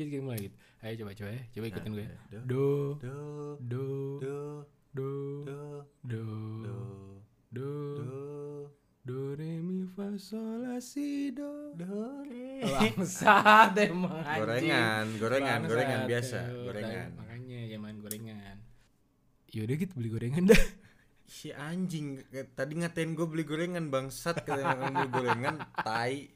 gitu kita mulai gitu ayo coba coba ya coba ikutin gue Nah, do, do do, do do, do do, do do, do re mi fa sol la si do do, re. bangsat emang. Gorengan, gorengan, gorengan biasa, ya, gorengan. makanya zaman gorengan yaudah gitu beli gorengan dah Si anjing eh, tadi ngatain gue beli gorengan bangsat katanya beli gorengan tai.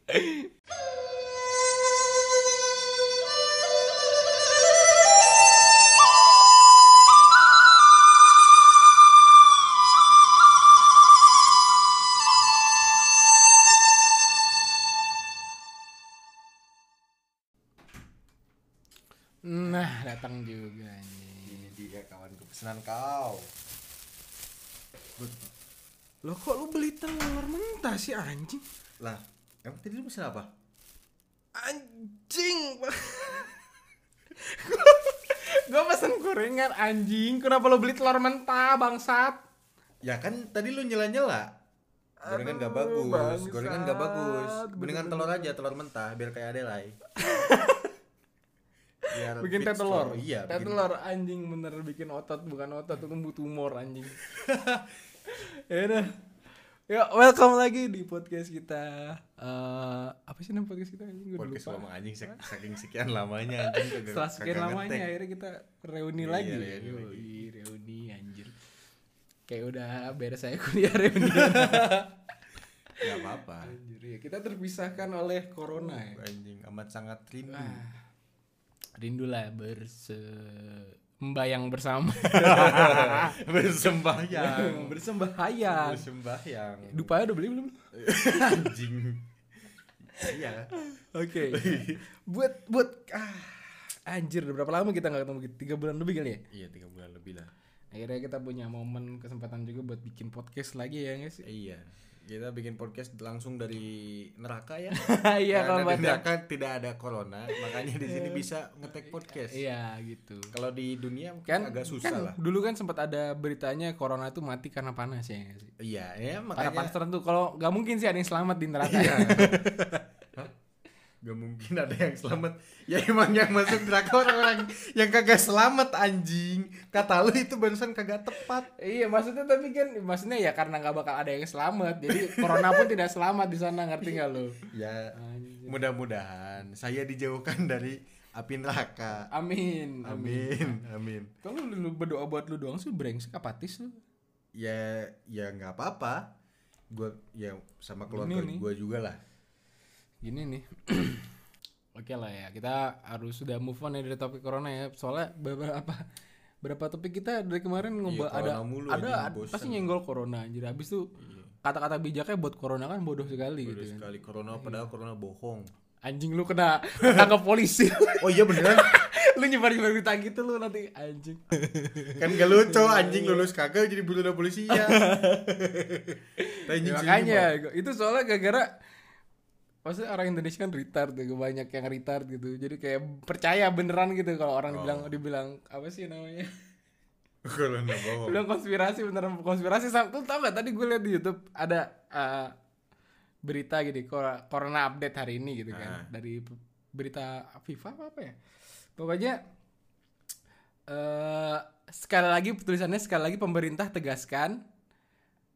Sih anjing Lah, emang tadi lu pesan apa? anjing gue pesen gorengan anjing kenapa lo beli telur mentah bangsat Ya kan tadi lu nyela-nyela. Gorengan gak bagus, bangsat. gorengan gak bagus. Mendingan telur aja, telur mentah biar kayak Adelai. biar bikin teh telur Iya, teh bikin- telur anjing bener bikin otot bukan otot itu tumbuh tumor anjing ya udah ya welcome lagi di podcast kita. Eh apa sih nama podcast kita? Anjing gue Podcast lupa. lama anjing sak- saking sekian lamanya anjing setelah sekian lamanya ngetek. akhirnya kita reuni Iya, lagi. reuni Yoi, lagi. reuni anjir. Kayak udah beres saya kuliah reuni. Gak apa-apa. anjir ya kita terpisahkan oleh corona ya. Anjing amat sangat rindu. Ah, rindulah berse membayang bersama Bersembahyang. bersembahyang Bersembahyang. Dupa udah beli belum? anjing. Iya. Oke. buat buat ah, anjir udah berapa lama kita nggak ketemu? Tiga bulan lebih kali ya? Iya, tiga bulan lebih lah. Akhirnya kita punya momen kesempatan juga buat bikin podcast lagi ya sih? Iya. Kita bikin podcast langsung dari neraka ya. Iya kalau Karena di neraka tidak ada corona, makanya di sini bisa ngetek podcast. Iya gitu. Kalau di dunia Kan agak susah kan lah. Dulu kan sempat ada beritanya corona itu mati karena panas ya? Iya, ya Karena makanya panas tertentu. Kalau nggak mungkin sih ada yang selamat di neraka. Iya. Gak mungkin ada yang selamat. Ya emang yang masuk neraka orang-orang yang kagak selamat anjing. Kata lu itu barusan kagak tepat. Iya maksudnya tapi kan maksudnya ya karena nggak bakal ada yang selamat. Jadi corona pun tidak selamat di sana ngerti nggak lo? Ya mudah-mudahan saya dijauhkan dari api neraka. Amin. Amin Amin. Kalau lu, lu berdoa buat lu doang sih? Brengsek apatis lu. Ya ya nggak apa-apa. Gue ya sama keluarga gue juga lah Gini nih. Oke lah ya, kita harus sudah move on ya dari topik corona ya. Soalnya beberapa berapa topik kita dari kemarin ngobrol Iya, ada mulu, ada, bosen. pasti nyenggol corona anjir. Habis tuh kata-kata bijaknya buat corona kan bodoh sekali Bodoh gitu kan. sekali corona padahal corona bohong Anjing lu kena tangkap polisi. Oh iya beneran lu nyebar-nyebar berita gitu lu nanti anjing. Kan gak lucu anjing lulus kagak jadi buruan polisi ya Ya, makanya itu soalnya gara-gara Maksudnya orang Indonesia kan retard ya, banyak yang retard gitu. Jadi kayak percaya beneran gitu kalau orang Oh. bilang dibilang apa sih namanya? Bohong bilang konspirasi beneran konspirasi. Tuh tau gak tadi gue liat di YouTube ada eh, berita gitu cor- corona update hari ini gitu kan Ah. dari berita FIFA apa apa ya. Pokoknya eh sekali lagi tulisannya sekali lagi pemerintah tegaskan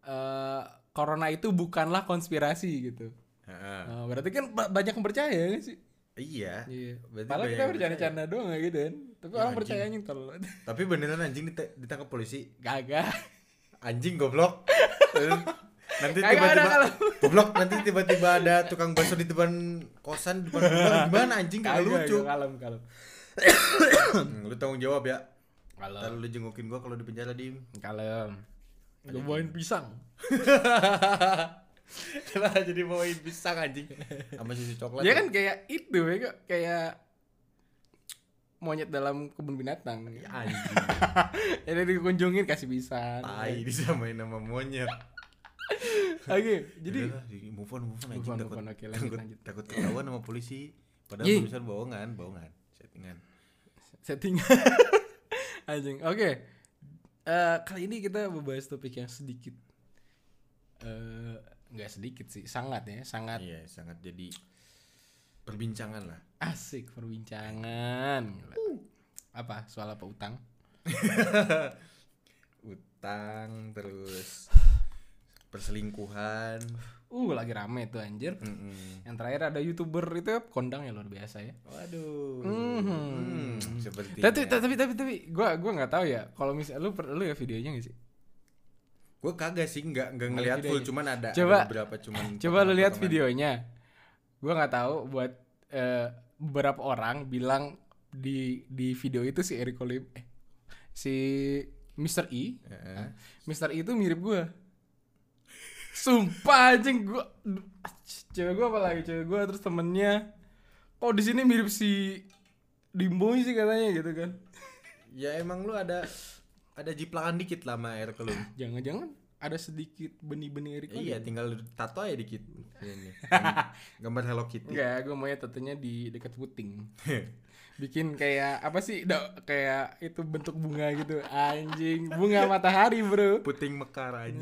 eh corona itu bukanlah konspirasi gitu. Nah, berarti kan ba- banyak yang percaya ya sih? Iya. Iya. Berarti Malah kita bercanda-canda doang ya gitu kan. Tapi Ya, orang anjing. percaya anjing tolol. Tapi beneran anjing ditangkap polisi. Kagak. Anjing goblok. nanti tiba-tiba kalau- goblok nanti tiba-tiba ada tukang bakso di depan kosan di depan rumah gimana anjing kagak lucu. kalem kalem. Lu tanggung jawab ya. Kalem. Ntar lu jengukin gua kalau di penjara dim. Kalem. Gue bawain pisang. Kenapa jadi bawain pisang anjing? Sama susu coklat. Dia kan kayak itu ya kayak monyet dalam kebun binatang. Ya, anjing. Jadi dikunjungin kasih pisang. Tai disamain sama monyet. Oke, jadi move on, move on Move on, takut, move on. Oke, lanjut, takut, lanjut. takut ketahuan sama polisi. Padahal Ye. tulisan bohongan, bohongan, settingan. setting anjing. Oke. Eh, kali ini kita membahas topik yang sedikit eh nggak sedikit sih, sangat ya, sangat Iya, sangat jadi perbincangan lah. Asik perbincangan. Gila. Apa? Soal apa utang? Utang terus perselingkuhan. Uh, lagi rame tuh anjir. Mm-mm. Yang terakhir ada youtuber itu ya, kondang ya luar biasa ya. Waduh. Mhm. Hmm, seperti Tapi tapi tapi tapi gua gua nggak tahu ya. Kalau misal lu per- lu ya videonya gak sih? Gue kagak sih nggak nggak Nggak ngeliat lihat full videonya. cuman ada, Coba- ada beberapa cuman Coba lu lihat videonya. Gua nggak tahu buat eh, beberapa orang bilang di di video itu si Eric Olim eh, si Mr. E, Heeh. Mr. E itu mirip gua. Sumpah anjing gua cewek gua apa lagi cewek gua terus temennya kok di sini mirip si Dimboy sih katanya gitu kan. ya emang lu ada ada jiplakan dikit lah sama air Jangan-jangan ada sedikit benih-benih Eric iya tinggal lu tato aja dikit ini gambar Hello Kitty Enggak, gue maunya tatunya di dekat puting. Bikin kayak apa sih? Da, kayak itu bentuk bunga gitu. Anjing, bunga matahari, Bro. Oke, puting mekar aja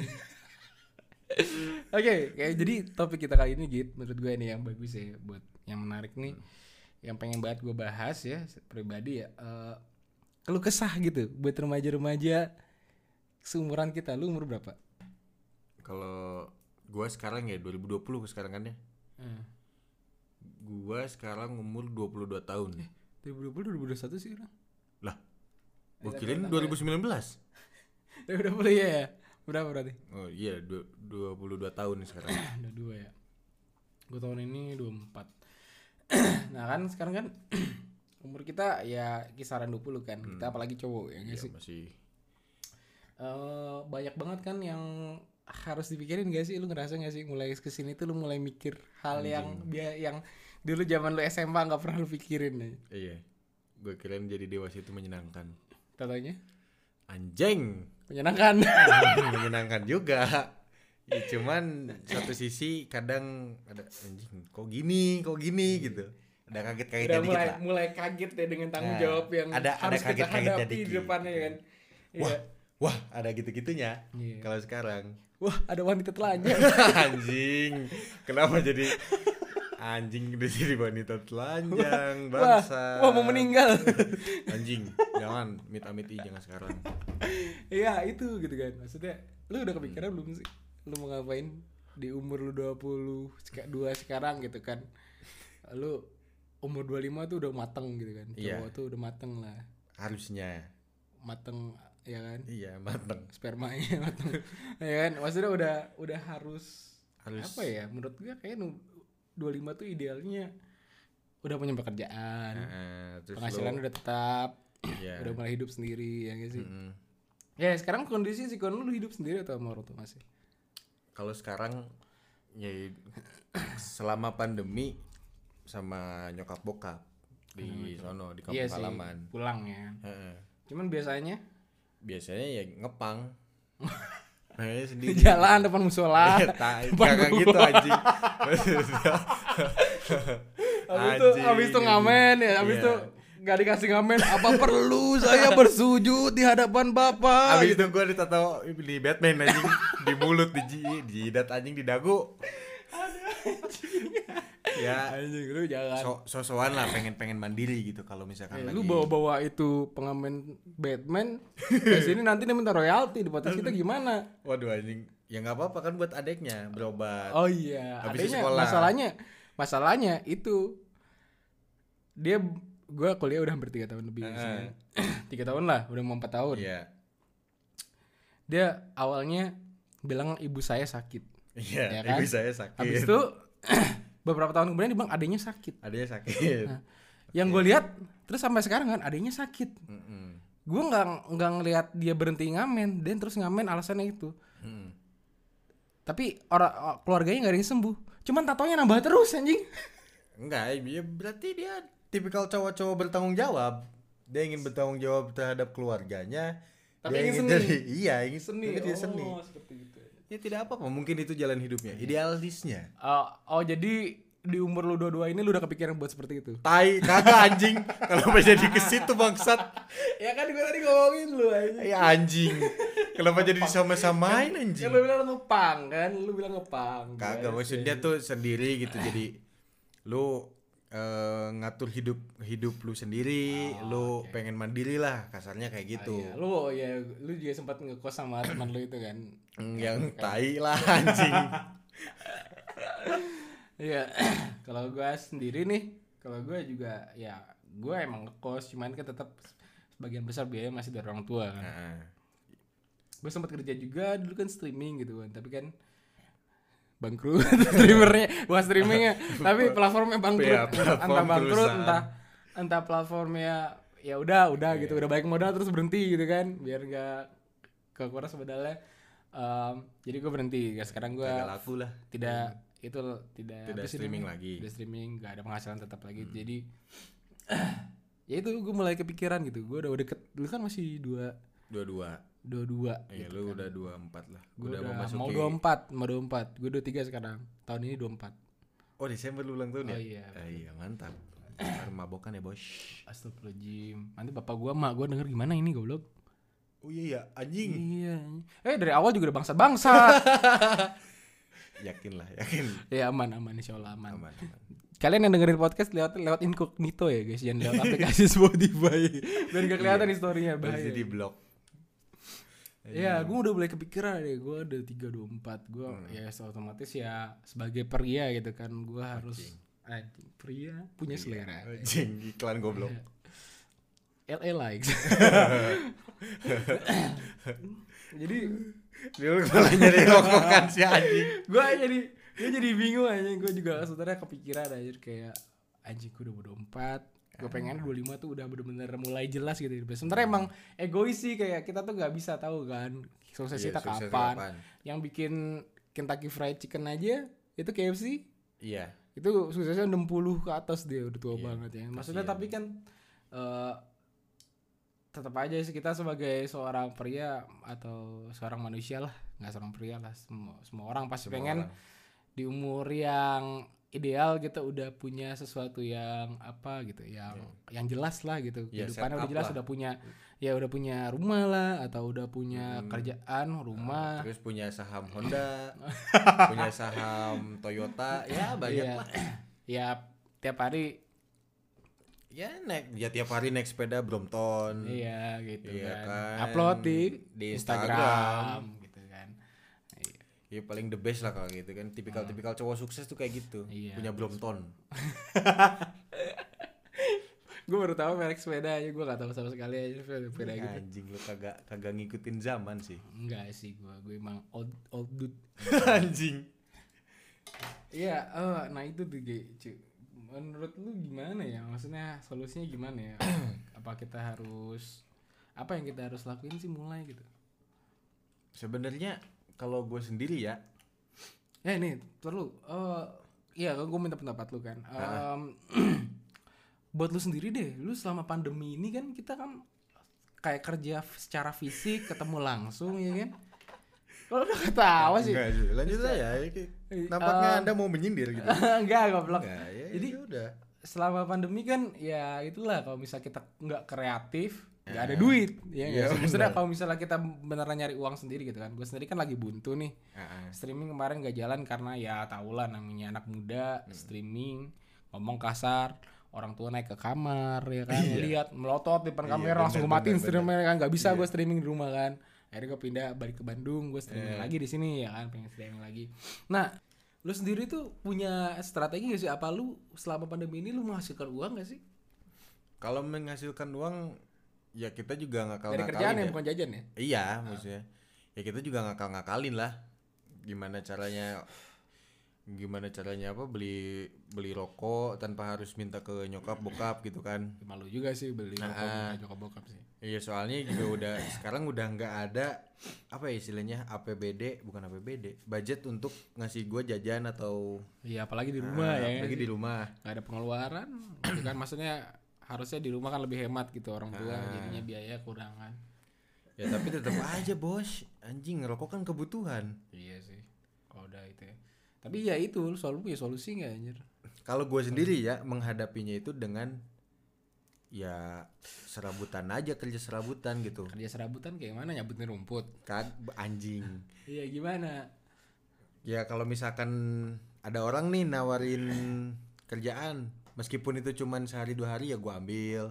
kayak jadi topik kita kali ini Git, menurut gue ini yang bagus ya buat yang menarik nih. Yang pengen banget gue bahas ya pribadi ya. eh keluh kesah gitu buat remaja-remaja seumuran kita. Lu umur berapa? kalau gua sekarang ya 2020 sekarang kan ya Hmm. gua sekarang umur 22 tahun 2020 2021 sih orang. lah gua Eh, kirain tapi- 2019 2020 ya ya. Berapa berarti? oh iya du- 22 tahun sekarang ada dua ya gue tahun ini 24 nah kan sekarang kan umur kita ya kisaran 20 kan. Kita apalagi cowok ya nggak Iya, sih? masih. Eh, banyak banget kan yang harus dipikirin gak sih? Lu ngerasa gak sih mulai ke sini tuh lu mulai mikir hal yang dia yang dulu zaman lu SMA nggak pernah lu pikirin ya. iya. Gua kirain jadi dewasa itu menyenangkan. Contohnya? Anjing! Menyenangkan. Menyenangkan juga. Ya, cuman satu sisi kadang ada anjing kok gini kok gini gitu ada kaget kaget udah mulai lah. mulai kaget ya dengan tanggung Nah, jawab yang ada- ada harus kita hadapi di depannya ya kan? Wah Iya. wah ada gitu gitunya Iya. kalau sekarang. Wah ada wanita telanjang. Anjing. Kenapa jadi anjing udah jadi wanita telanjang wah bangsa? wah mau meninggal. Anjing jangan mit amit jangan sekarang. Iya itu gitu kan. Maksudnya Lu udah kepikiran belum sih? Lu mau ngapain Di umur lu 20 seka- dua sekarang gitu kan? Lu umur 25 tuh udah mateng gitu kan. Iya. Cowok tuh udah mateng lah. Harusnya. Mateng ya kan? Iya mateng. Spermanya mateng. Ya kan? Maksudnya udah udah harus, harus. Apa ya? Menurut gue kayak nu- 25 tuh idealnya Udah punya pekerjaan. Terus Penghasilan lu- udah tetap. Iya. Udah mulai hidup sendiri ya gak sih? Mm-mm. Ya sekarang kondisi si lu hidup sendiri atau sama orang tua masih? kalau sekarang ya selama pandemi sama nyokap bokap di sono di kampung Iya sih, halaman pulang ya. Heeh. Cuman biasanya biasanya ya ngepang Nah, di sendiri jalan depan musola. Iya, Kagak gua. gitu anjing Habis itu habis itu ngamen ya, habis Iya. itu nggak dikasih ngamen. Apa perlu saya bersujud di hadapan Bapak? Abis itu gue ditato di Batman anjing Di mulut, di di jidat anjing, di dagu Ya Anjing lu jangan. so sosokan lah pengen-pengen mandiri gitu kalau misalkan Eh, lagi lu bawa-bawa itu pengamen Batman ke sini nanti dia minta royalti di podcast kita gimana? Waduh anjing Ya nggak apa-apa kan buat adeknya berobat Oh iya, Habis adanya sekolah. masalahnya masalahnya itu dia gue kuliah udah hampir tiga tahun lebih sekarang. tiga tahun lah udah mau empat tahun Iya dia awalnya bilang ibu saya sakit Iya, Ya kan? ibu saya sakit habis itu beberapa tahun kemudian dia bilang adanya sakit Adanya sakit Nah, yang gue lihat terus sampai sekarang kan adanya sakit Mm-mm. gue nggak nggak ngelihat dia berhenti ngamen dan terus ngamen alasannya itu Mm-mm. tapi orang keluarganya nggak ada yang sembuh cuman tatonya nambah terus anjing Enggak, ya berarti dia tipikal cowok-cowok bertanggung jawab. Dia ingin bertanggung jawab terhadap keluarganya. Tapi dia ingin seni. jadi iya, ingin seni tapi dia seni. oh seperti itu Ya tidak apa-apa, mungkin itu jalan hidupnya. Idealisnya. Oh, oh jadi di umur lu dua-dua ini lu udah kepikiran buat seperti itu? Tai kagak anjing. Kenapa jadi ke situ bangsat? ya kan gue tadi ngomongin lu aja. Ya anjing. Kenapa jadi disama-samain Kan anjing? lu bilang ngepang kan, lu bilang ngepang. Kagak maksudnya tuh sendiri gitu jadi lu eh, ngatur hidup hidup lu sendiri, Oh, lu oke. pengen mandiri lah, kasarnya kayak gitu. Ah, iya. Lu ya lu juga sempat ngekos sama teman lu itu kan. Mm, Yang tai lah anjing. Iya. kalau gua sendiri nih, kalau gua juga ya gua emang ngekos cuman kan tetap sebagian besar biaya masih dari orang tua kan. Nah, gue sempat kerja juga dulu kan streaming gitu kan tapi kan bangkrut streamernya bukan streamingnya tapi platformnya bangkrut Iya, platform entah bangkrut perusahaan. entah entah platformnya ya udah udah Iya. gitu udah baik modal terus berhenti gitu kan biar nggak kekuras modalnya Em, jadi gue berhenti ya sekarang gue kagak laku lah. tidak itu tidak Tidak streaming namanya? lagi. Hmm. tidak streaming nggak ada penghasilan tetap lagi jadi ya itu gue mulai kepikiran gitu gue udah deket dulu kan masih dua Dua-dua. dua dua Iya, lu udah dua empat lah. Gue udah, udah, memasuki. mau 24, mau 24. Gue 23 sekarang. Tahun ini 24. Oh Desember lu ulang tahun ya? Oh iya. Ah, iya mantap. Mabokan ya bos. Astagfirullahaladzim. Nanti bapak gua mak gua denger gimana ini goblok. Oh iya ya anjing. Iya. Eh dari awal juga udah bangsa-bangsa. Yakin lah, yakin. ya aman aman insya Allah aman. Aman, aman. Kalian yang dengerin podcast lewat lewat incognito ya guys, jangan lewat aplikasi Spotify. Biar gak kelihatan historinya Bahaya. bahaya. di blok. Ya, gue udah mulai kepikiran deh. Gue ada 324. Gue Hmm. ya otomatis ya sebagai pria gitu kan, gue harus anjing pria punya selera. Anjing iklan goblok. LA likes. Jadi Dia malah nyari rokokan si anjing. gue jadi gue jadi bingung aja. Gue juga sebenarnya kepikiran aja kayak anjing gue udah bodo empat. Gue pengen 25 tuh udah bener-bener mulai jelas gitu. Sebenarnya emang egois sih kayak kita tuh nggak bisa tahu kan sukses Iya, kita sukses kapan. kapan. Yang bikin Kentucky Fried Chicken aja itu KFC Iya. itu suksesnya 60 ke atas dia udah tua Iya, banget ya maksudnya kasihan. tapi kan eh tetap aja sih kita sebagai seorang pria atau seorang manusia lah nggak seorang pria lah semua semua orang pasti Semua pengen orang. di umur yang ideal kita udah punya sesuatu yang apa gitu yang yang jelas lah gitu Ya, kehidupannya set udah jelas lah. udah punya ya udah punya rumah lah atau udah punya Hmm. kerjaan rumah Terus punya saham Honda, punya saham Toyota, ya banyak Iya. lah. ya tiap hari Ya naik, ya tiap hari naik sepeda Brompton. Iya gitu Iya kan. kan. Upload di, Di Instagram. Instagram. Ya paling the best lah kalau gitu kan. Tipikal-tipikal cowok sukses tuh kayak gitu. Iya. Punya Brompton. Gue baru tahu merek sepeda aja gue gak tahu sama sekali aja sepeda, sepeda gitu. Anjing lu kagak kagak ngikutin zaman sih. Enggak sih gue, gue emang old old dude. Anjing. Iya, eh, nah itu tuh Ge, cu. Menurut lu gimana ya? Maksudnya solusinya gimana ya? apa kita harus apa yang kita harus lakuin sih mulai gitu? Sebenarnya kalau gue sendiri ya, Ya ini perlu. Eh iya, gue minta pendapat lu kan. Em, buat lu sendiri deh, lu selama pandemi ini kan kita kan kayak kerja secara fisik, ketemu langsung ya kan? Kalau udah ketawa sih. Enggak sih. Lanjut aja. Eh, Nampaknya em, Anda mau menyindir gitu. Enggak, goblok. Enggak, ya, Jadi ya udah. selama pandemi kan ya itulah kalau misalnya kita nggak kreatif nggak ada duit ya sih? maksudnya kalau misalnya kita beneran nyari uang sendiri gitu kan gue sendiri kan lagi buntu nih Heeh. streaming kemarin gak jalan karena ya tau lah namanya anak muda Hmm. streaming ngomong kasar orang tua naik ke kamar ya kan Iya. lihat melotot di depan Iya, kamera langsung gue matiin streamingnya kan nggak bisa Iya. gue streaming di rumah kan akhirnya gue pindah balik ke Bandung gue streaming Iya. lagi di sini ya kan pengen streaming lagi nah lu sendiri tuh punya strategi gak sih apa lu selama pandemi ini lu menghasilkan uang gak sih Kalau menghasilkan uang ya kita juga ngakal dari ngakalin kerjaan ya. yang bukan jajan ya Iya, maksudnya. Ya kita juga ngakal ngakalin lah. Gimana caranya gimana caranya apa beli beli rokok tanpa harus minta ke nyokap bokap gitu kan. malu juga sih beli Nah, rokok ah. bukan nyokap bokap sih Iya soalnya juga udah sekarang udah nggak ada apa ya istilahnya APBD bukan APBD budget untuk ngasih gua jajan atau iya apalagi di rumah ah, ya apalagi di rumah nggak ada pengeluaran gitu kan maksudnya harusnya di rumah kan lebih hemat gitu orang tua Ah. jadinya biaya kurangan ya tapi tetap aja bos. Anjing ngerokok kan kebutuhan. Iya sih kalau udah itu ya. Tapi ya itu lu selalu punya solusi nggak anjir? Kalau gue sendiri ya menghadapinya itu dengan ya serabutan aja kerja serabutan gitu. Kerja serabutan kayak mana nyabutin rumput. Kan anjing. Iya gimana? Ya kalau misalkan ada orang nih nawarin kerjaan meskipun itu cuman sehari dua hari ya gue ambil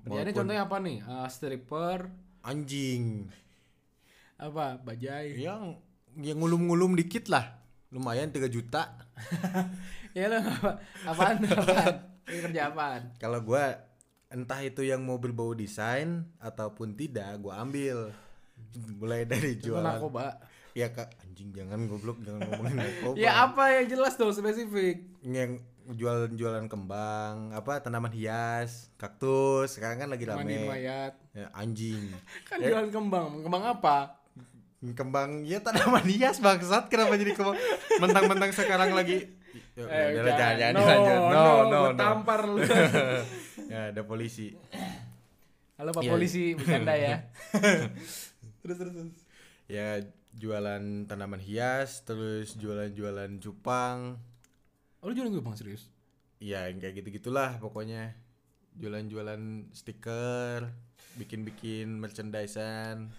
Kerjaannya contohnya apa nih? Eh, stripper, anjing apa? Bajai. yang yang ngulum-ngulum dikit lah lumayan 3 juta ya lo apa? Apaan? apaan? Kerja apaan? kalau gue entah itu yang mau berbau desain ataupun tidak gue ambil mulai dari jualan narkoba. ya kak anjing jangan goblok jangan ngomongin narkoba Ya apa yang jelas dong spesifik? yang jualan jualan kembang apa tanaman hias kaktus sekarang kan lagi rame mayat. Ya, anjing Kan jualan kembang. Kembang apa? kembang ya tanaman hias bangsat kenapa jadi kembang mentang-mentang sekarang lagi Ya, Eh, udah lah, jangan, jangan, no, no, no no no tampar lu. ya ada polisi Halo Pak Iya. Polisi, bercanda ya. terus terus terus. ya jualan tanaman hias terus jualan-jualan cupang Oh, lu jualan gue bang serius? ya yang kayak gitu gitulah pokoknya jualan-jualan stiker bikin-bikin merchandisean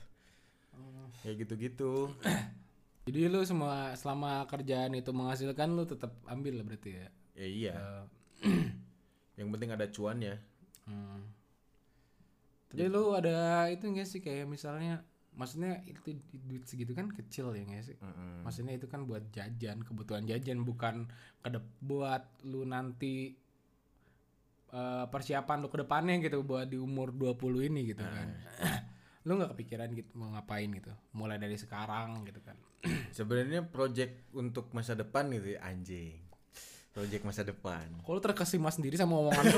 kayak gitu-gitu Jadi lu semua selama kerjaan itu menghasilkan lu tetap ambil lah berarti ya. ya iya Eh, yang penting ada cuan ya hmm. Tapi lu ada itu enggak sih kayak misalnya maksudnya itu du- duit segitu kan kecil ya enggak sih? Mm-mm. Maksudnya itu kan buat jajan, kebutuhan jajan bukan kedep buat lu nanti eh, persiapan lu ke depannya gitu buat di umur 20 ini gitu kan. lu nggak kepikiran gitu mau ngapain gitu mulai dari sekarang gitu kan sebenarnya project untuk masa depan gitu ya, anjing project masa depan kalau terkesima sendiri sama omongan lu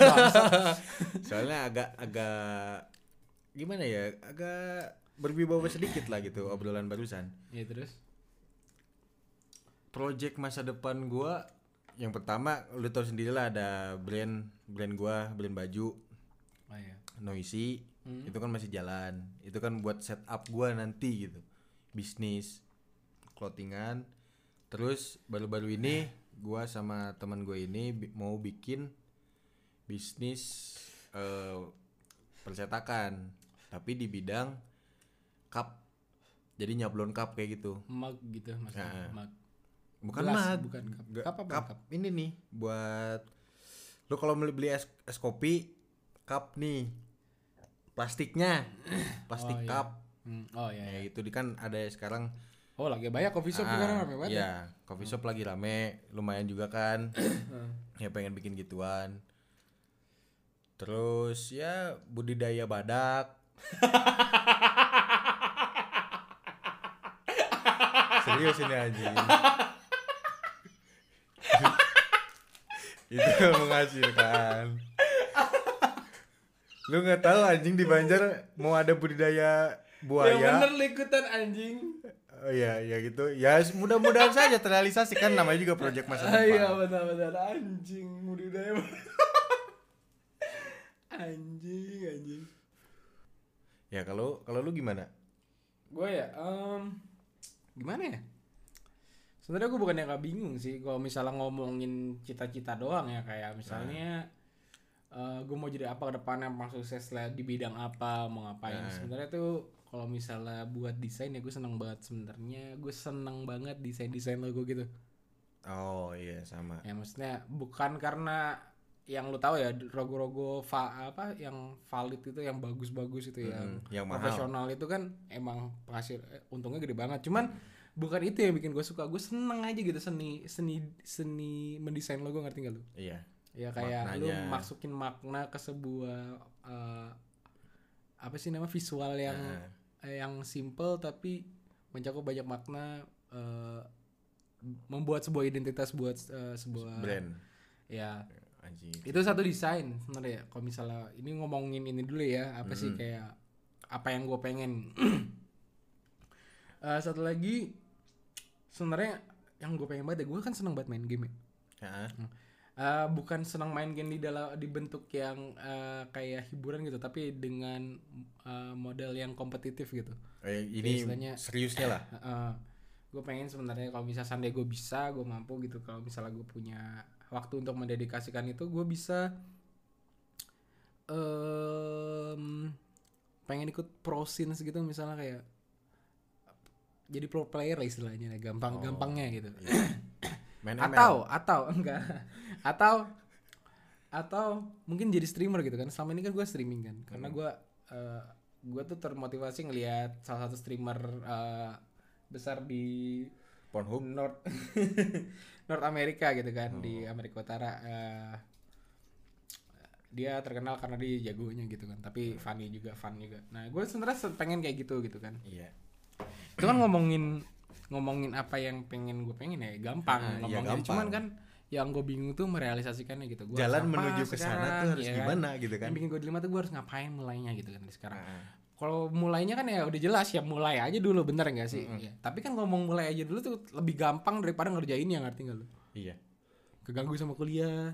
soalnya agak agak gimana ya agak berwibawa sedikit lah gitu obrolan barusan. Ya terus? Project masa depan gua yang pertama lu tau sendiri lah ada brand brand gua brand baju. Oh iya. Noisy Hmm. itu kan masih jalan. Itu kan buat setup gua nanti gitu. Bisnis clothingan. Terus baru-baru ini gua sama teman gue ini bi- mau bikin bisnis eh, percetakan. Tapi di bidang cup. Jadi nyablon cup kayak gitu. Mug gitu maksudnya Nah. mug. Bukan Gelas, mug. bukan cup. Cup apa cup. cup? ini nih buat lu kalau beli beli es, es kopi cup nih. Plastiknya. Plastik Oh, iya. cup. Hmm, oh iya, ya iya. itu di kan ada sekarang oh lagi banyak coffee shop ah, sekarang rame banget ya ya? Coffee shop lagi rame lumayan juga kan. Ya pengen bikin gituan. Terus ya budidaya badak serius ini anjing. Itu menghasilkan. Lu nggak tahu anjing di Banjar mau ada budidaya buaya? Yang bener likutan anjing. Oh iya, ya gitu. Ya mudah-mudahan saja terrealisasi kan namanya juga project masa Ah, iya depan. benar-benar. Anjing budidaya anjing anjing. Ya kalau kalau lu gimana? gue ya em, gimana ya sebenarnya gue bukan yang gak bingung sih kalau misalnya ngomongin cita-cita doang ya kayak misalnya gue mau jadi apa ke depannya mau sukses lah di bidang apa mau ngapain Nah. sebenarnya tuh kalau misalnya buat desain ya gue seneng banget sebenarnya gue seneng banget desain desain logo gitu Oh iya sama. ya maksudnya bukan karena yang lu tahu ya rogo-rogo va- apa yang valid itu yang bagus-bagus itu yang Mm, yang mahal. profesional itu kan emang penghasil eh, untungnya gede banget cuman bukan itu yang bikin gue suka gue seneng aja gitu seni seni seni mendesain logo ngerti gak lu Iya. ya kayak lu Maknanya. masukin makna ke sebuah eh, apa sih nama visual yang Nah. eh, yang simple tapi mencakup banyak makna eh, membuat sebuah identitas buat eh, sebuah Brand. ya Anjing. itu satu desain sebenarnya. Ya kalau misalnya ini ngomongin ini dulu ya apa sih kayak apa yang gue pengen. Eh, satu lagi sebenarnya yang gue pengen banget ya gue kan seneng banget main game ya. Eh, bukan senang main game di dalam di bentuk yang eh, kayak hiburan gitu tapi dengan eh, model yang kompetitif gitu. Eh, ini Biasanya- seriusnya lah. gue pengen sebenarnya kalau misalnya gue bisa gue mampu gitu. Kalau misalnya gue punya waktu untuk mendedikasikan itu gue bisa em pengen ikut pro scenes gitu misalnya kayak jadi pro player lah istilahnya gampang gampangnya gitu Iya. ML. atau atau enggak atau atau mungkin jadi streamer gitu kan selama ini kan gue streaming kan karena gue eh gue tuh termotivasi ngelihat salah satu streamer eh, besar di Pornhub? North North Amerika gitu kan di Amerika Utara. Eh, dia terkenal karena dia jagonya gitu kan tapi funny juga fun juga. Nah gue sebenarnya se- pengen kayak gitu gitu kan. Iya. Itu kan ngomongin ngomongin apa yang pengen gue pengen ya gampang Ah, iya, ngomongin. gampang. cuman kan yang gue bingung tuh merealisasikannya gitu. Gua jalan menuju ke sana tuh harus ya kan? gimana gitu kan? Yang bikin gue dilema tuh gue harus ngapain mulainya gitu kan sekarang. Ah, kalau mulainya kan ya udah jelas ya mulai aja dulu bener nggak sih? Ya, tapi kan ngomong mulai aja dulu tuh lebih gampang daripada ngerjain yang ngerti nggak lu? Iya. Keganggu sama kuliah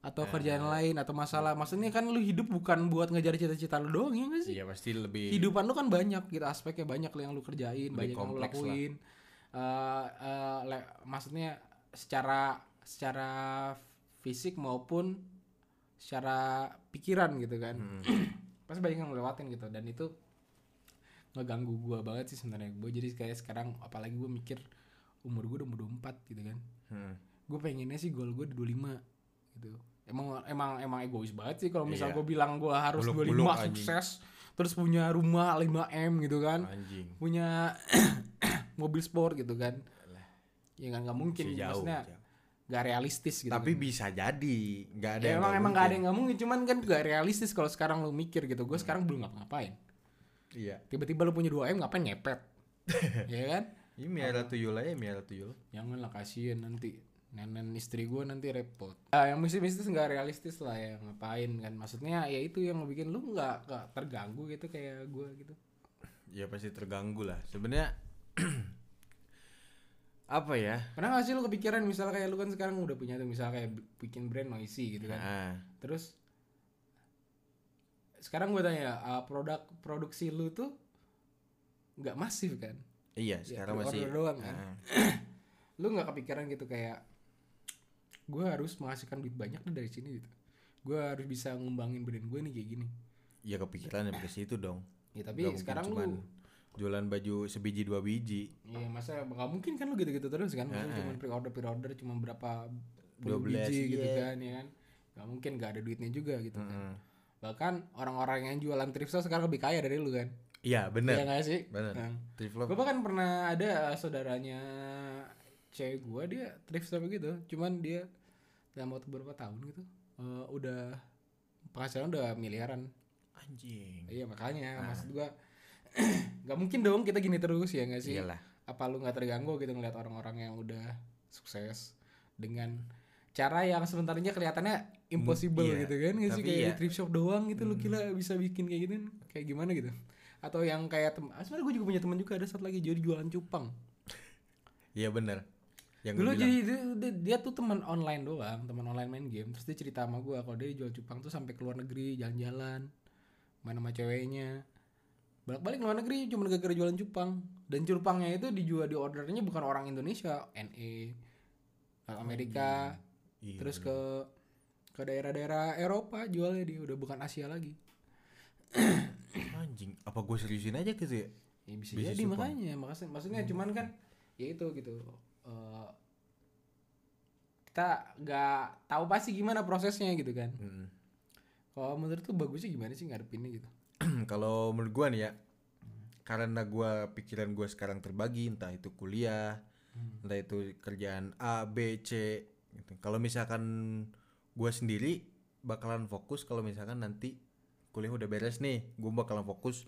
Ah. atau kerjaan lain atau masalah. Maksudnya kan lu hidup bukan buat ngejar cita-cita lu doang ya nggak sih? Iya pasti lebih kehidupan lu kan banyak gitu aspeknya banyak yang lu kerjain Lebih banyak yang lu lah. lakuin. Eh, eh, le- maksudnya secara secara fisik maupun secara pikiran gitu kan. Hmm. pasti banyak yang ngelewatin gitu dan itu ngeganggu gua banget sih sebenarnya gue jadi kayak sekarang apalagi gue mikir umur gue udah mau 24 gitu kan Hmm. gue pengennya sih goal gue di 25 gitu emang emang emang egois banget sih kalau misal Iya. gue bilang gue harus 25 anjing. sukses terus punya rumah 5 m gitu kan anjing punya mobil sport gitu kan ya kan nggak mungkin jauh, maksudnya jauh. Nggak realistis gitu tapi kan. bisa jadi nggak ada ya, yang emang emang nggak ada mungkin. yang mungkin cuman kan nggak realistis kalau sekarang lu mikir gitu. Gue sekarang belum ngapa-ngapain. Iya. Tiba-tiba lu punya 2 m ngapain ngepet? Ya kan? Ini miara tuyul aja miara tuyul. Jangan lah kasihan nanti. Nenek istri gue nanti repot. Ah, yang mistis-mistis nggak realistis lah ya ngapain kan. Maksudnya ya itu yang bikin lu nggak nggak terganggu gitu kayak gue gitu. Ya pasti terganggu lah. Sebenarnya apa ya? Pernah gak sih lu kepikiran misalnya kayak lu kan sekarang udah punya tuh misalnya kayak bi- bikin brand noisy gitu kan? Nah, terus sekarang gue tanya ah, produk produksi lu tuh nggak masif kan? Iya Ya, sekarang pre-order masih doang kan? Ah, lu nggak kepikiran gitu kayak gue harus menghasilkan duit banyak nih dari sini gitu. Gue harus bisa ngembangin brand gue nih kayak gini. Ya kepikiran ya ke situ dong. Ya tapi mungkin sekarang cuman lu jualan baju sebiji dua biji. Iya masa nggak mungkin kan lu gitu-gitu terus kan? Masa Heeh. cuma pre-order pre-order cuma berapa puluh 12, biji gitu iya. kan ya kan? Gak mungkin gak ada duitnya juga gitu kan. Mm-mm. Bahkan orang-orang yang jualan thrift store sekarang lebih kaya dari lu kan? Iya Iya bener gak sih? bener. Nah, thrift gue bahkan pernah ada uh, saudaranya cewek gue dia thrift store gitu. Cuman dia dalam waktu beberapa tahun gitu uh, Udah penghasilan udah miliaran. Anjing. Iya makanya Ah. maksud gue Gak mungkin dong kita gini terus ya gak sih? iyalah. Apa lu nggak terganggu gitu ngeliat orang-orang yang udah sukses dengan cara yang sebenarnya kelihatannya impossible iya. gitu kan? Nggak sih? Kayak iya. di thrift shop doang gitu lu kira bisa bikin kayak gini kayak gimana gitu? Atau yang kayak tem ah, sebenarnya gue juga punya teman juga ada satu lagi jadi jualan cupang. Iya bener. Yang dulu jadi dia, dia- dia tuh teman online doang teman online main game. Terus dia cerita sama gue kalau dia jual cupang tuh sampai ke luar negeri jalan-jalan main sama ceweknya balik-balik ke luar negeri cuma gara-gara jualan cupang. Dan cupangnya itu dijual di ordernya bukan orang Indonesia NE Amerika Iya, terus bener. ke ke daerah-daerah Eropa jualnya dia udah bukan Asia lagi. Anjing apa gue seriusin aja gitu ya? Ya bisa Bisnis jadi cupang. makanya maksudnya maksudnya cuman kan ya itu gitu. Eh, kita nggak tahu pasti gimana prosesnya gitu kan. Mm. kalau menurut tuh bagusnya gimana sih ngadepinnya gitu kalau menurut gua nih ya karena gua pikiran gua sekarang terbagi entah itu kuliah entah itu kerjaan A B C gitu. kalau misalkan gua sendiri bakalan fokus kalau misalkan nanti kuliah udah beres nih gua bakalan fokus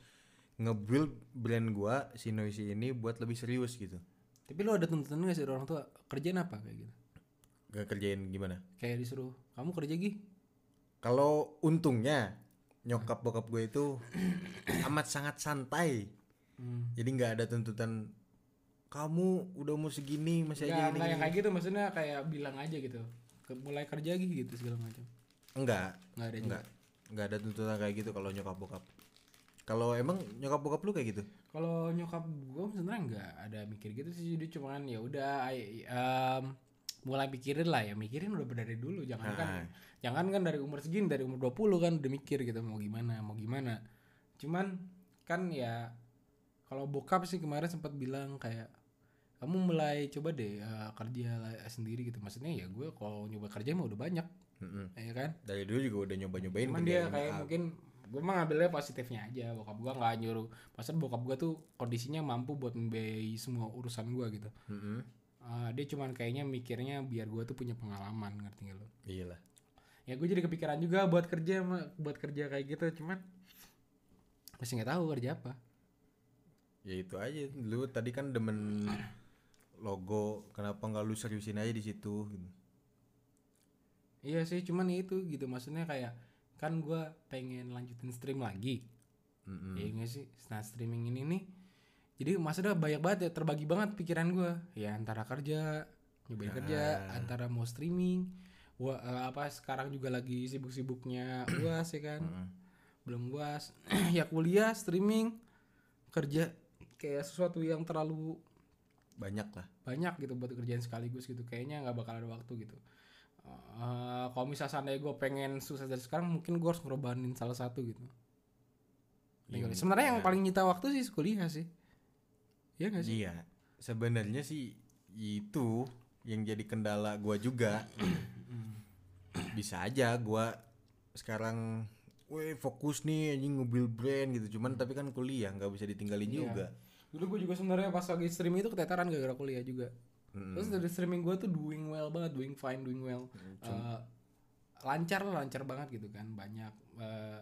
nge-build brand gua si Noisy ini buat lebih serius gitu. Tapi lo ada tuntutan nggak sih dari orang tua kerjaan apa? Kayak gitu. Gak kerjain gimana? Kayak disuruh kamu kerja gih kalau untungnya nyokap bokap gue itu amat sangat santai. Hmm. jadi nggak ada tuntutan kamu udah mau segini masih aja yang gini." kayak gitu maksudnya kayak bilang aja gitu. Mulai kerja gih gitu segala macam. Enggak nggak ada juga. Enggak enggak ada tuntutan kayak gitu kalau nyokap bokap. Kalau emang nyokap bokap lu kayak gitu? Kalau nyokap gue sebenarnya nggak ada mikir gitu sih. Dia cuman ya udah em, mulai pikirin lah ya mikirin udah dari dulu. Jangan kan Ah. jangan kan dari umur segini dari umur 20 kan udah mikir gitu mau gimana mau gimana. Cuman kan ya kalau bokap sih kemarin sempat bilang kayak kamu mulai coba deh eh, kerja sendiri gitu. Maksudnya ya gue kalau nyoba kerja mah udah banyak. Mm-mm. ya kan? Dari dulu juga udah nyoba nyobain cuman dia kayak mungkin gue mah ngambilnya positifnya aja. Bokap gue nggak nyuruh maksudnya bokap gue tuh kondisinya mampu buat membiayai semua urusan gue gitu Eh, dia cuman kayaknya mikirnya biar gue tuh punya pengalaman ngerti gak lo iya lah ya gue jadi kepikiran juga buat kerja buat kerja kayak gitu cuman masih nggak tahu kerja apa. Ya itu aja. Lu tadi kan demen logo kenapa nggak lu seriusin aja di situ gitu. iya sih cuman itu gitu. Maksudnya kayak kan gue pengen lanjutin stream lagi. Mm-mm. ya nggak sih? Nah streaming ini nih jadi maksudnya banyak banget ya terbagi banget pikiran gue ya antara kerja nyobain kerja antara mau streaming gua eh, apa sekarang juga lagi sibuk-sibuknya uas ya kan? Mm-mm. belum uas. Ya kuliah streaming kerja kayak sesuatu yang terlalu banyak lah. banyak gitu buat kerjaan sekaligus gitu. Kayaknya nggak bakal ada waktu gitu. Eh, kalau misalnya seandainya gue pengen sukses dari sekarang mungkin gue harus ngerobanin salah satu gitu. Iya, sebenarnya yang paling nyita waktu sih kuliah sih Iya gak sih? Iya. Sebenarnya sih itu yang jadi kendala gua juga. Bisa aja gua sekarang Weh fokus nih anjing mobil brand gitu. Cuman tapi kan kuliah nggak bisa ditinggalin Iya. juga. Dulu gue juga sebenarnya pas lagi streaming itu keteteran gara-gara kuliah juga. Mm-mm. terus dari streaming gue tuh doing well banget doing fine doing well. Eh, lancar lah lancar banget gitu kan. Banyak eh,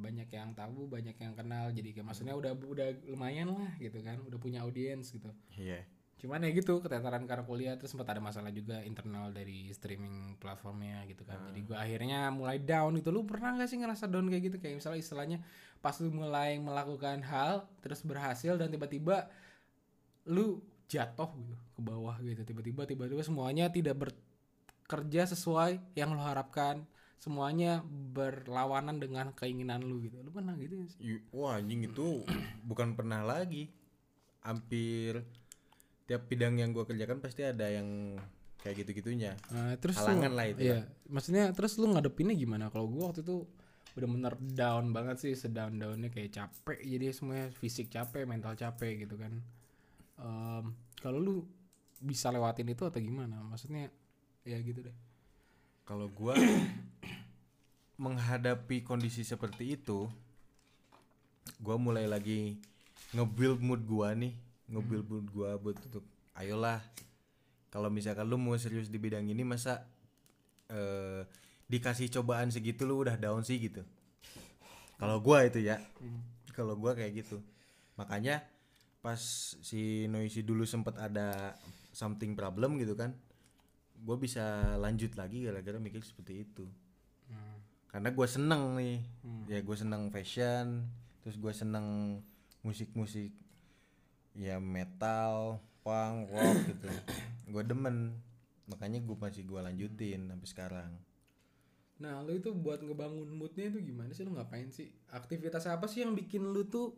banyak yang tahu banyak yang kenal. Jadi kayak maksudnya udah udah lumayan lah gitu kan udah punya audiens gitu. Iya. Cuman ya gitu keteteran karena kuliah terus sempat ada masalah juga internal dari streaming platformnya gitu kan. Jadi gue akhirnya mulai down gitu. Lu pernah gak sih ngerasa down kayak gitu? Kayak misalnya istilahnya pas lu mulai melakukan hal terus berhasil dan tiba-tiba lu jatuh gitu ke bawah gitu. Tiba-tiba tiba-tiba semuanya tidak bekerja sesuai yang lu harapkan semuanya berlawanan dengan keinginan lu gitu lu pernah gitu gak sih Wah anjing itu bukan pernah lagi Hampir Tiap bidang yang gua kerjakan pasti ada yang kayak gitu-gitunya Nah, terus Halangan lu, lah itu Iya, maksudnya terus lu ngadepinnya gimana? Kalau gua waktu itu udah bener down banget sih, sedown downnya kayak capek, jadi semuanya fisik capek, mental capek gitu kan. Em, kalau lu bisa lewatin itu atau gimana? Maksudnya ya gitu deh. Kalau gua menghadapi kondisi seperti itu gua mulai lagi nge-build mood gua nih nge-build mood gua buat untuk ayolah kalau misalkan lu mau serius di bidang ini masa eh, dikasih cobaan segitu lu udah down sih gitu? Kalau gua itu ya. Kalau gua kayak gitu. Makanya pas si Noisy dulu sempet ada something problem gitu kan gue bisa lanjut lagi gara-gara mikir seperti itu karena gue seneng nih ya gue seneng fashion terus gue seneng musik-musik ya metal punk rock gitu gue demen makanya gue masih gue lanjutin sampai sekarang Nah, lu itu buat ngebangun moodnya itu gimana sih? Lu ngapain sih? Aktivitas apa sih yang bikin lu tuh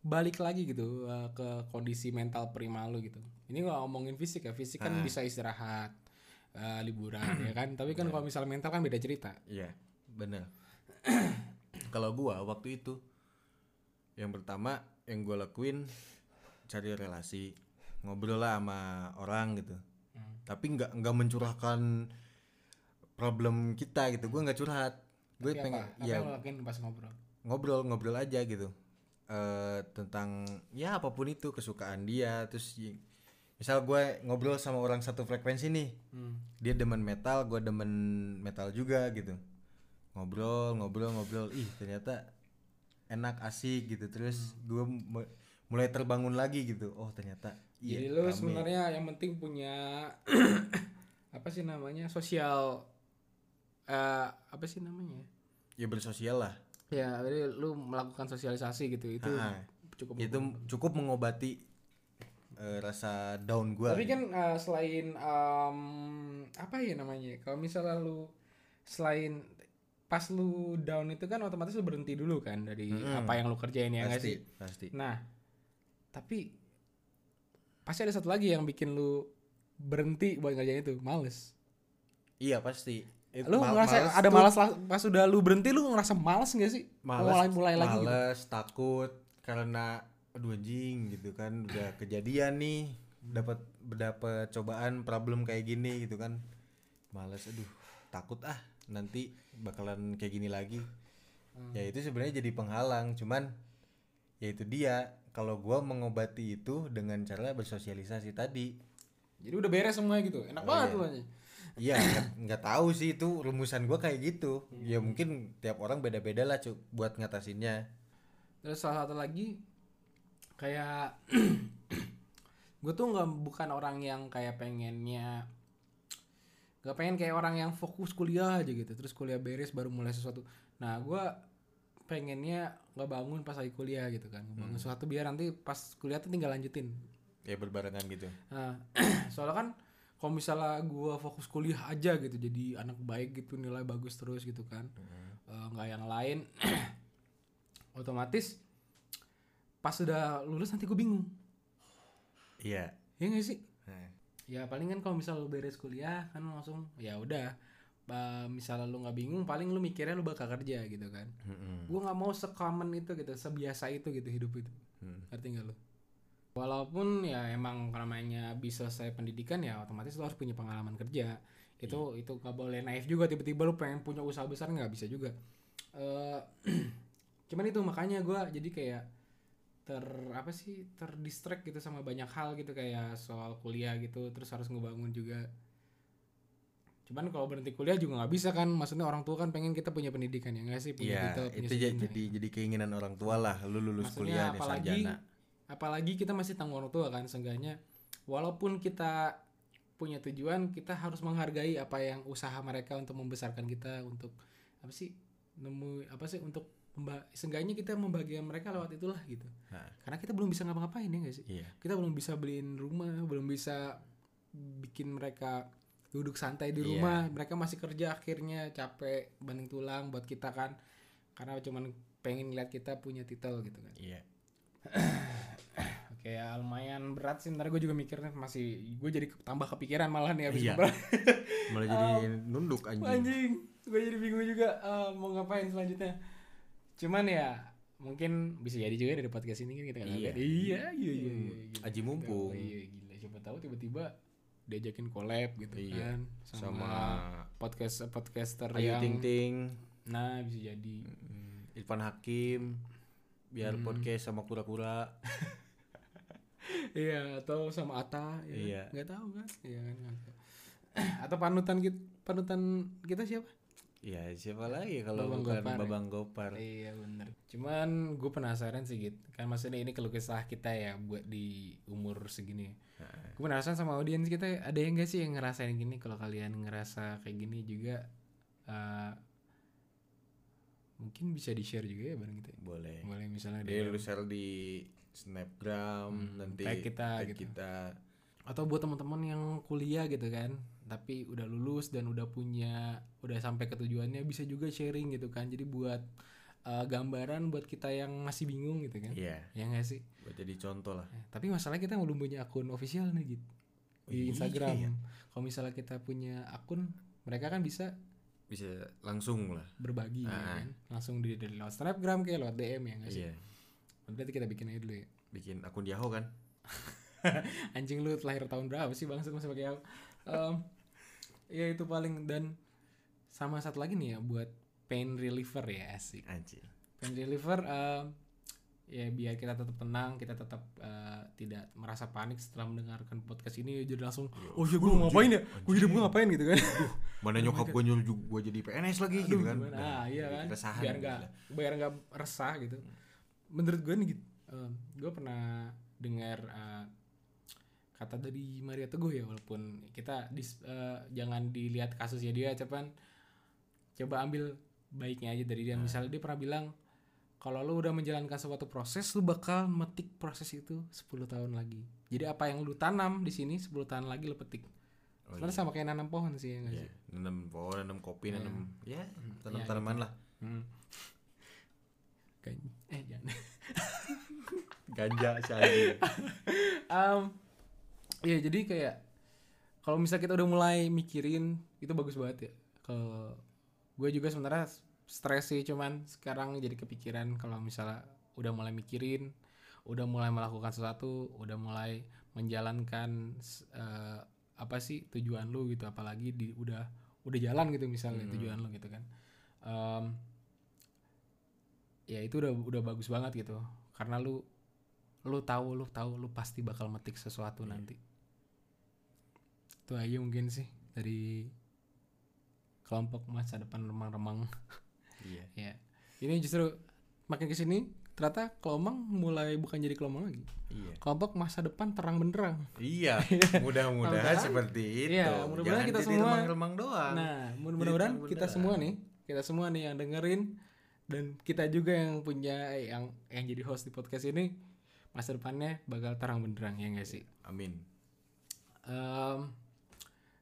balik lagi gitu uh, ke kondisi mental prima lu gitu? Ini nggak ngomongin fisik ya, fisik kan bisa istirahat, uh, liburan ya kan. Tapi kan kalau misalnya mental kan beda cerita. Iya, bener. Kalau gua waktu itu yang pertama yang gua lakuin cari relasi, ngobrol lah sama orang gitu. Tapi nggak nggak mencurahkan problem kita gitu. Gua nggak curhat. Gue pengen apa? Apa ya yang lakuin pas ngobrol? ngobrol ngobrol aja gitu. eh tentang ya apa pun itu kesukaan dia terus misal gue ngobrol sama orang satu frekuensi nih Hmm. dia demen metal gue demen metal juga gitu ngobrol ngobrol ngobrol ih ternyata enak asik gitu terus gue mu- mulai terbangun lagi gitu oh ternyata iya Jadi lu sebenarnya yang penting punya apa sih namanya? Sosial eh apa sih namanya? ya bersosial lah Ya, jadi lu melakukan sosialisasi gitu. Itu Ah, cukup itu cukup mengobati eh, rasa down gue Tapi kan uh, selain um, apa ya namanya? Kalau misalnya lu selain pas lu down itu kan otomatis lu berhenti dulu kan dari apa yang lu kerjain ya nggak pasti sih? pasti Nah, tapi pasti ada satu lagi yang bikin lu berhenti buat ngerjain itu, males. iya pasti It- Lu ngerasa males ada malas lah- pas udah lu berhenti lu ngerasa males gak sih? males mulai mulai lagi gitu. males takut karena aduh anjing gitu kan udah kejadian nih dapat dapat cobaan problem kayak gini gitu kan males aduh takut ah nanti bakalan kayak gini lagi. Hmm. ya itu sebenarnya jadi penghalang. Cuman ya itu dia. Kalau gua mengobati itu dengan cara bersosialisasi tadi. Jadi udah beres semua gitu. Enak Oh, banget iya. Iya nggak- tahu sih itu rumusan gua kayak gitu. Ya mungkin tiap orang beda-beda lah cu buat ngatasinnya. Terus salah satu lagi kayak gue tuh nggak bukan orang yang kayak pengennya nggak pengen kayak orang yang fokus kuliah aja gitu terus kuliah beres baru mulai sesuatu. Nah gue pengennya nggak bangun pas lagi kuliah gitu kan bangun sesuatu biar nanti pas kuliah tuh tinggal lanjutin. Ya berbarengan gitu. Nah, soalnya kan kalau misalnya gua fokus kuliah aja gitu, jadi anak baik gitu, nilai bagus terus gitu kan, Eh, nggak yang lain, otomatis pas sudah lulus nanti gue bingung, iya. Ya nggak sih? Ya paling kan kalau misalnya lu beres kuliah kan langsung ya udah, Ba- misalnya lu nggak bingung, paling lu mikirnya lu bakal kerja gitu kan. mm-mm. Gua nggak mau secommon itu gitu, sebiasa itu gitu hidup itu. Hmm. Ngerti nggak lo? Walaupun ya emang namanya bisa selesai pendidikan ya otomatis lo harus punya pengalaman kerja. Itu itu gak boleh naif juga tiba-tiba lo pengen punya usaha besar nggak bisa juga. eh cuman itu makanya gua jadi kayak ter apa sih terdistract gitu sama banyak hal gitu kayak soal kuliah gitu terus harus ngebangun juga. Cuman kalau berhenti kuliah juga nggak bisa kan maksudnya orang tua kan pengen kita punya pendidikan ya nggak sih? Punya Iya, titel, punya itu ja- sarjana. jadi jadi keinginan orang tua lah lu lulus Maksudnya kuliah apalagi sarjana. apalagi kita masih tanggung orang tua kan seenggaknya. Walaupun kita punya tujuan kita harus menghargai apa yang usaha mereka untuk membesarkan kita untuk apa sih nemu apa sih untuk memba- seenggaknya kita membahagiakan mereka lewat itulah gitu. Nah, karena kita belum bisa ngapa-ngapain ya nggak sih? Iya. Kita belum bisa beliin rumah belum bisa bikin mereka duduk santai di Iya. rumah. Mereka masih kerja akhirnya capek banding tulang buat kita kan. Karena cuman pengen lihat kita punya titel gitu kan. Iya. Oke ya lumayan berat sih. Ntar gue juga mikirnya masih gue jadi tambah kepikiran malah nih abis Iya. malah jadi nunduk anjing. anjing. Gue jadi bingung juga eh, mau ngapain selanjutnya cuman ya mungkin bisa jadi juga dari podcast ini kan kita Iya. kan. iya iya iya, Hmm, iya, gila. aji mumpung. Iya gila siapa tahu tiba-tiba diajakin collab gitu Iya. kan sama, sama podcast podcaster Ayu yang Ting Ting nah bisa jadi mm, Irfan Hakim biar Hmm. podcast sama kura-kura Iya atau sama Ata ya Iya. kan? nggak tahu kan iya kan atau panutan kita panutan kita siapa Iya siapa lagi kalau Babang bukan Gopar ya? Babang Gopar iya bener cuman gue penasaran sih gitu kan maksudnya ini keluh kesah kita ya buat di umur segini Nah, gue penasaran sama audiens kita ada yang gak sih yang ngerasain gini kalau kalian ngerasa kayak gini juga eh, mungkin bisa di share juga ya bareng kita ya? boleh boleh misalnya DM. lu share di snapgram Hmm, nanti tag kita tag gitu. kita atau buat teman-teman yang kuliah gitu kan tapi udah lulus dan udah punya udah sampai ke tujuannya bisa juga sharing gitu kan. Jadi buat eh, gambaran buat kita yang masih bingung gitu kan. Iya. Ya nggak sih? Buat jadi contoh lah. Eh, tapi masalahnya kita belum punya akun official nih gitu Oh, di iya. Instagram. Kalau misalnya kita punya akun mereka kan bisa bisa langsung lah. berbagi ya Ah. kan? Langsung di dari lewat Snapgram kayak lewat DM ya nggak sih? Iya. Berarti kita bikin aja dulu ya. Bikin akun Yahoo kan? Anjing lu lahir tahun berapa sih bang? Masih pakai apa? Ya itu paling. Dan sama satu lagi nih ya buat pain reliever ya asik. Anjir. Pain reliever em, ya biar kita tetap tenang kita tetap eh, tidak merasa panik setelah mendengarkan podcast ini jadi langsung oh iya gue ngapain ya? Gue hidup gue ngapain? Gitu kan. Mana nyokap gue nyuruh gue jadi PNS lagi gitu kan. gimana? ah iya kan. keresahan biar nggak lah. biar nggak resah gitu. Menurut gue nih gitu gue pernah dengar eh, kata dari Maria Teguh ya walaupun kita dis- eh, jangan dilihat kasusnya dia cuman coba ambil baiknya aja dari dia Nah. misalnya dia pernah bilang kalau lu udah menjalankan suatu proses lu bakal metik proses itu 10 tahun lagi jadi apa yang lu tanam di sini 10 tahun lagi lu petik Oh, sebenarnya sama kayak nanam pohon sih ya Iya, sih nanam pohon, nanam kopi, Iya. nanam ya Iya, tanam-tanaman lah. Hmm. Kan- eh jangan Ganja si anjing. Iya jadi kayak kalau misalnya kita udah mulai mikirin itu bagus banget ya. Kalau gue juga sebenarnya stres sih cuman sekarang jadi kepikiran kalau misalnya udah mulai mikirin, udah mulai melakukan sesuatu, udah mulai menjalankan eh, apa sih tujuan lu gitu apalagi di udah udah jalan gitu misalnya Hmm. tujuan lo gitu kan Em, ya itu udah udah bagus banget gitu karena lu lu tahu lu tahu lu pasti bakal metik sesuatu Iya. nanti itu aja mungkin sih dari kelompok masa depan remang-remang Iya. ya ini justru makin ke sini ternyata kelomang mulai bukan jadi kelomang lagi Iya. kelompok masa depan terang benderang Iya, mudah-mudahan seperti itu. Iya, mudah-mudahan Jangan kita semua- remang-remang doang. Nah, mudah-mudahan kita semua nih, kita semua nih yang dengerin dan kita juga yang punya yang yang jadi host di podcast ini masa depannya bakal terang benderang ya enggak sih? Amin. Em,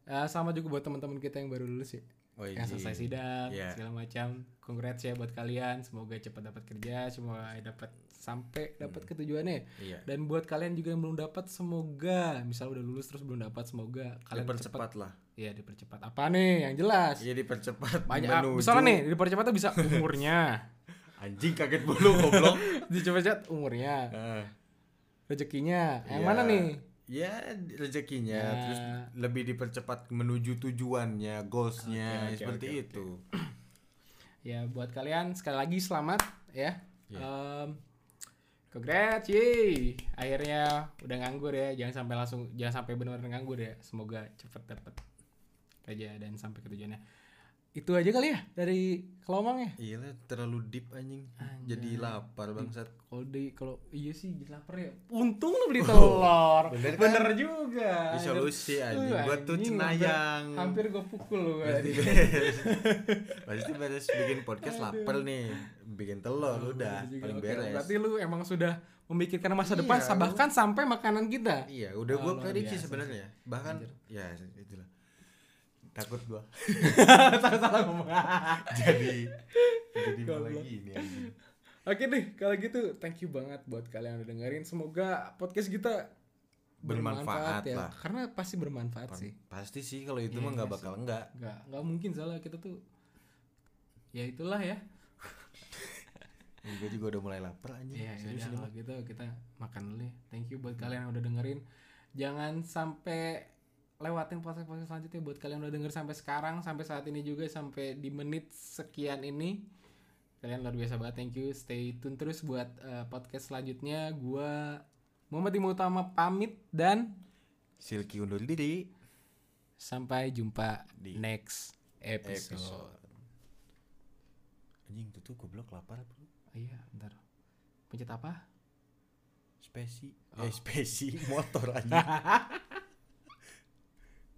ya, sama juga buat teman-teman kita yang baru lulus ya, Oh, yang selesai sidang Iya. segala macam. Congrats ya buat kalian, semoga cepat dapat kerja, semoga dapat sampai dapat ketujuannya. Iya. Dan buat kalian juga yang belum dapat, semoga misal udah lulus terus belum dapat, semoga kalian cepat Dipercepat lah. ya dipercepat. Apa nih yang jelas? Iya dipercepat. banyak menuju- misalnya nih dipercepat tuh bisa umurnya Anjing kaget bulu goblok. dipercepat umurnya Ah, rezekinya yang Iya. mana nih Ya rezekinya Ya. terus lebih dipercepat menuju tujuannya, goalsnya oke, seperti oke, oke. itu. ya buat kalian sekali lagi selamat ya Iya. Em, congrats yeay akhirnya udah nganggur ya jangan sampai langsung jangan sampai benar-benar nganggur ya semoga cepet dapet kerja dan sampai ke tujuannya itu aja kali ya dari kelomang ya Iya lah, terlalu deep anjing. Jadi lapar bangsat. kalau di kalau iya sih jadi lapar ya untung lu beli telur bener bener, kan? juga Ini solusi anjing. Gua tuh cenayang. hampir, hampir gue pukul lu Pasti beres. Pasti beres bikin podcast lapar nih. Bikin telur udah Bener juga. paling beres. Berarti lu emang sudah memikirkan masa Iya, depan bahkan sampai makanan kita. Iya, udah Oh, gua prediksi sebenarnya. Bahkan ya itulah. Takut gua. Salah ngomong. jadi jadi malah gini anjing. Oke deh, kalau gitu thank you banget buat kalian yang udah dengerin. Semoga podcast kita Bermanfaat ya. lah. Karena pasti bermanfaat sih. Pasti sih kalau itu Iya, mah nggak iya bakal enggak. Nggak, nggak mungkin salah kita tuh. Ya itulah ya. Gue juga udah mulai lapar anjing. Iya, Serius yaudah ini kalau gitu kita makan dulu ya. Thank you buat kalian yang udah dengerin. Jangan sampai lewatin podcast-podcast selanjutnya buat kalian udah denger sampai sekarang, sampai saat ini juga sampai di menit sekian ini. Kalian luar biasa banget. Thank you. Stay tune terus buat eh, podcast selanjutnya. Gua Muhammad Timo Utama pamit dan Silky undur diri. sampai jumpa Di next episode. Episode. Anjing itu tuh goblok lapar bro. Iya, bentar. Pencet apa? Spesi. Oh. Eh spesi motor anjing.